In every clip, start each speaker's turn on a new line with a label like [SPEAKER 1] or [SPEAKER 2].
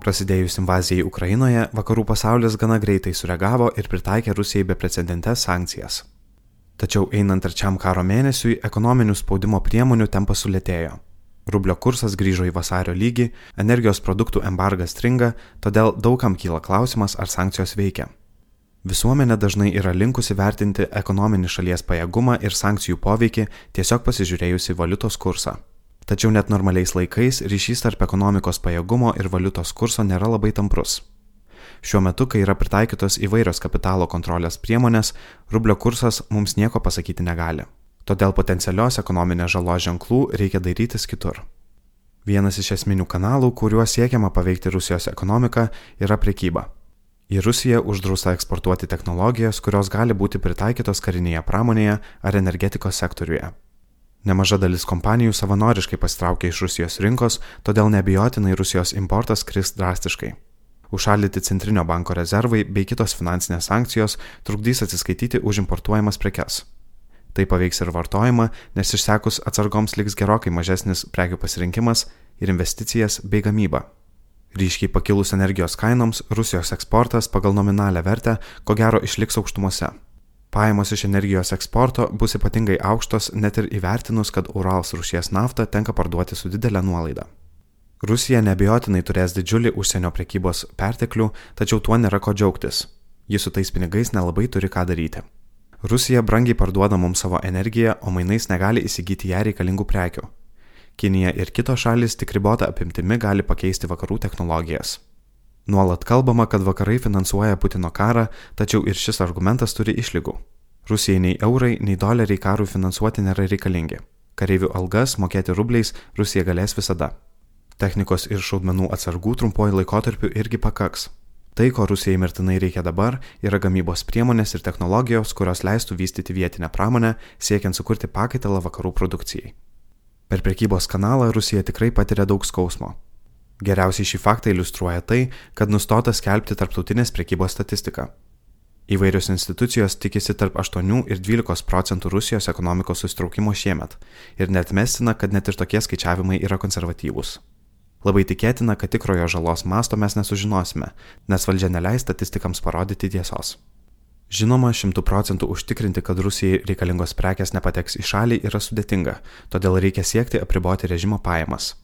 [SPEAKER 1] Prasidėjus invazijai Ukrainoje, vakarų pasaulis gana greitai sureagavo ir pritaikė Rusijai beprecedentes sankcijas. Tačiau einant trečiam karo mėnesiui, ekonominių spaudimo priemonių tempas sulėtėjo. Rublio kursas grįžo į vasario lygį, energijos produktų embargas stringa, todėl daugam kyla klausimas, ar sankcijos veikia. Visuomenė dažnai yra linkusi vertinti ekonominį šalies pajėgumą ir sankcijų poveikį tiesiog pasižiūrėjus į valiutos kursą. Tačiau net normaliais laikais ryšys tarp ekonomikos pajėgumo ir valiutos kurso nėra labai tamprus. Šiuo metu, kai yra pritaikytos įvairios kapitalo kontrolės priemonės, rublio kursas mums nieko pasakyti negali. Todėl potencialios ekonominės žalos ženklų reikia darytis kitur. Vienas iš esminių kanalų, kuriuo siekiama paveikti Rusijos ekonomiką, yra prekyba. Į Rusiją uždrausta eksportuoti technologijas, kurios gali būti pritaikytos karinėje pramonėje ar energetikos sektoriuje. Nemaža dalis kompanijų savanoriškai pasitraukė iš Rusijos rinkos, todėl neabijotinai Rusijos importas kris drastiškai. Užšaldyti Centrinio banko rezervai bei kitos finansinės sankcijos trukdys atsiskaityti už importuojamas prekes. Tai paveiks ir vartojimą, nes išsekus atsargoms liks gerokai mažesnis prekių pasirinkimas ir investicijas bei gamybą. Ryškiai pakilus energijos kainoms, Rusijos eksportas pagal nominalią vertę ko gero išliks aukštumose. Pajamos iš energijos eksporto bus ypatingai aukštos net ir įvertinus, kad Urals rūšies naftą tenka parduoti su didelė nuolaida. Rusija nebejotinai turės didžiulį užsienio prekybos perteklių, tačiau tuo nėra ko džiaugtis. Ji su tais pinigais nelabai turi ką daryti. Rusija brangiai parduoda mums savo energiją, o mainais negali įsigyti ją reikalingų prekių. Kinija ir kitos šalis tik ribota apimtimi gali pakeisti vakarų technologijas. Nuolat kalbama, kad vakarai finansuoja Putino karą, tačiau ir šis argumentas turi išlygų. Rusijai nei eurai, nei doleriai karui finansuoti nėra reikalingi. Kareivių algas mokėti rubliais Rusija galės visada. Technikos ir šaudmenų atsargų trumpuoju laikotarpiu irgi pakaks. Tai, ko Rusijai mirtinai reikia dabar, yra gamybos priemonės ir technologijos, kurios leistų vystyti vietinę pramonę, siekiant sukurti pakaitalą vakarų produkcijai. Per prekybos kanalą Rusija tikrai patiria daug skausmo. Geriausiai šį faktą iliustruoja tai, kad nustota skelbti tarptautinės prekybos statistiką. Įvairios institucijos tikisi tarp 8 ir 12 procentų Rusijos ekonomikos susitraukimo šiemet ir net mestina, kad net ir tokie skaičiavimai yra konservatyvūs. Labai tikėtina, kad tikrojo žalos masto mes nesužinosime, nes valdžia neleis statistikams parodyti tiesos. Žinoma, šimtų procentų užtikrinti, kad Rusijai reikalingos prekes nepateks į šalį yra sudėtinga, todėl reikia siekti apriboti režimo pajamas.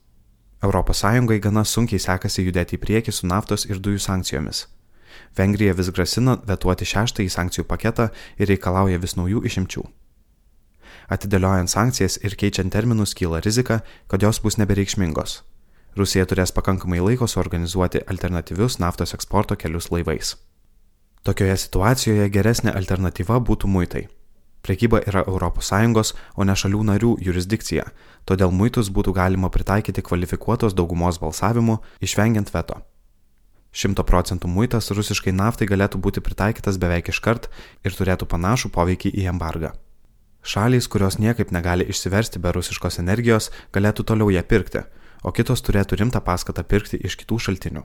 [SPEAKER 1] ES gana sunkiai sekasi judėti į priekį su naftos ir dujų sankcijomis. Vengrija vis grasina vetuoti šeštąjį sankcijų paketą ir reikalauja vis naujų išimčių. Atidėliojant sankcijas ir keičiant terminus kyla rizika, kad jos bus nebereikšmingos. Rusija turės pakankamai laiko suorganizuoti alternatyvius naftos eksporto kelius laivais. Tokioje situacijoje geresnė alternatyva būtų muitai. Prekyba yra ES, o ne šalių narių jurisdikcija, todėl muitus būtų galima pritaikyti kvalifikuotos daugumos balsavimu, išvengiant veto. 100 procentų muitas rusiškai naftai galėtų būti pritaikytas beveik iškart ir turėtų panašų poveikį į embargą. Šalys, kurios niekaip negali išsiversti be rusiškos energijos, galėtų toliau ją pirkti, o kitos turėtų rimtą paskatą pirkti iš kitų šaltinių.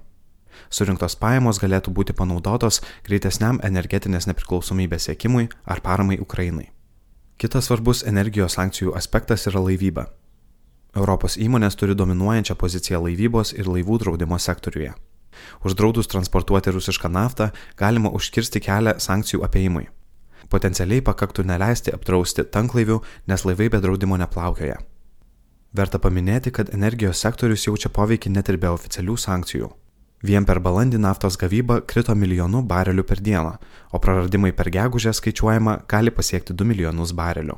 [SPEAKER 1] Surinktos pajamos galėtų būti panaudotos greitesniam energetinės nepriklausomybės siekimui ar paramai Ukrainai. Kitas svarbus energijos sankcijų aspektas yra laivyba. Europos įmonės turi dominuojančią poziciją laivybos ir laivų draudimo sektoriuje. Uždraudus transportuoti rusišką naftą galima užkirsti kelią sankcijų apeimui. Potencialiai pakaktų neleisti apdrausti tanklaivių, nes laivai be draudimo neplaukioja. Verta paminėti, kad energijos sektorius jaučia poveikį net ir be oficialių sankcijų. Vien per balandį naftos gavyba krito milijonu barelių per dieną, o praradimai per gegužę skaičiuojama gali pasiekti 2 milijonus barelių.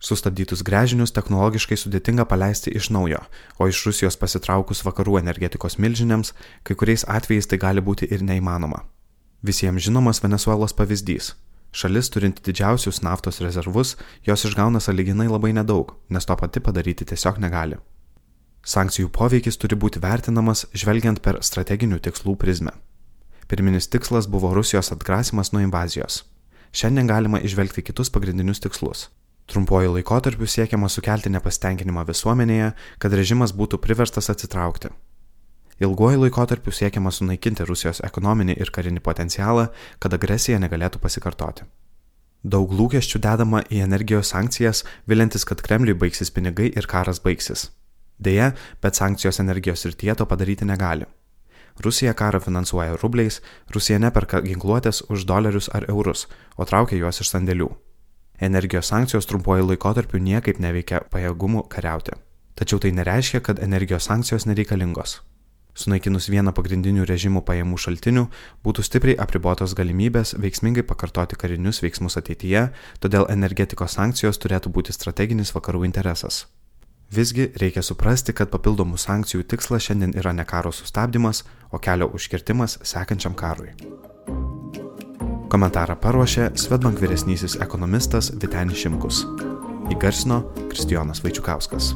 [SPEAKER 1] Sustabdytus grežinius technologiškai sudėtinga paleisti iš naujo, o iš Rusijos pasitraukus vakarų energetikos milžinėms, kai kuriais atvejais tai gali būti ir neįmanoma. Visiems žinomas Venezuelos pavyzdys. Šalis turinti didžiausius naftos rezervus, jos išgauna saliginai labai nedaug, nes to pati padaryti tiesiog negali. Sankcijų poveikis turi būti vertinamas žvelgiant per strateginių tikslų prizmę. Pirminis tikslas buvo Rusijos atgrasimas nuo invazijos. Šiandien galima išvelgti kitus pagrindinius tikslus. Trumpuoju laikotarpiu siekiama sukelti nepasitenkinimą visuomenėje, kad režimas būtų priverstas atsitraukti. Ilguoju laikotarpiu siekiama sunaikinti Rusijos ekonominį ir karinį potencialą, kad agresija negalėtų pasikartoti. Daug lūkesčių dedama į energijos sankcijas, vilintis, kad Kremliui baigsis pinigai ir karas baigsis. Deja, bet sankcijos energijos srityje to padaryti negali. Rusija karą finansuoja rubliais, Rusija neperka ginkluotės už dolerius ar eurus, o traukia juos iš sandėlių. Energijos sankcijos trumpuoju laikotarpiu niekaip neveikia pajėgumų kariauti. Tačiau tai nereiškia, kad energijos sankcijos nereikalingos. Sunaikinus vieną pagrindinių režimų pajamų šaltinių, būtų stipriai apribotos galimybės veiksmingai pakartoti karinius veiksmus ateityje, todėl energetikos sankcijos turėtų būti strateginis vakarų interesas. Visgi reikia suprasti, kad papildomų sankcijų tikslas šiandien yra ne karo sustabdymas, o kelio užkirtimas sekančiam karui. Komentarą paruošė Svetbank vyresnysis ekonomistas Vitenis Šimkus. Įgarsino Kristijonas Vaičiukauskas.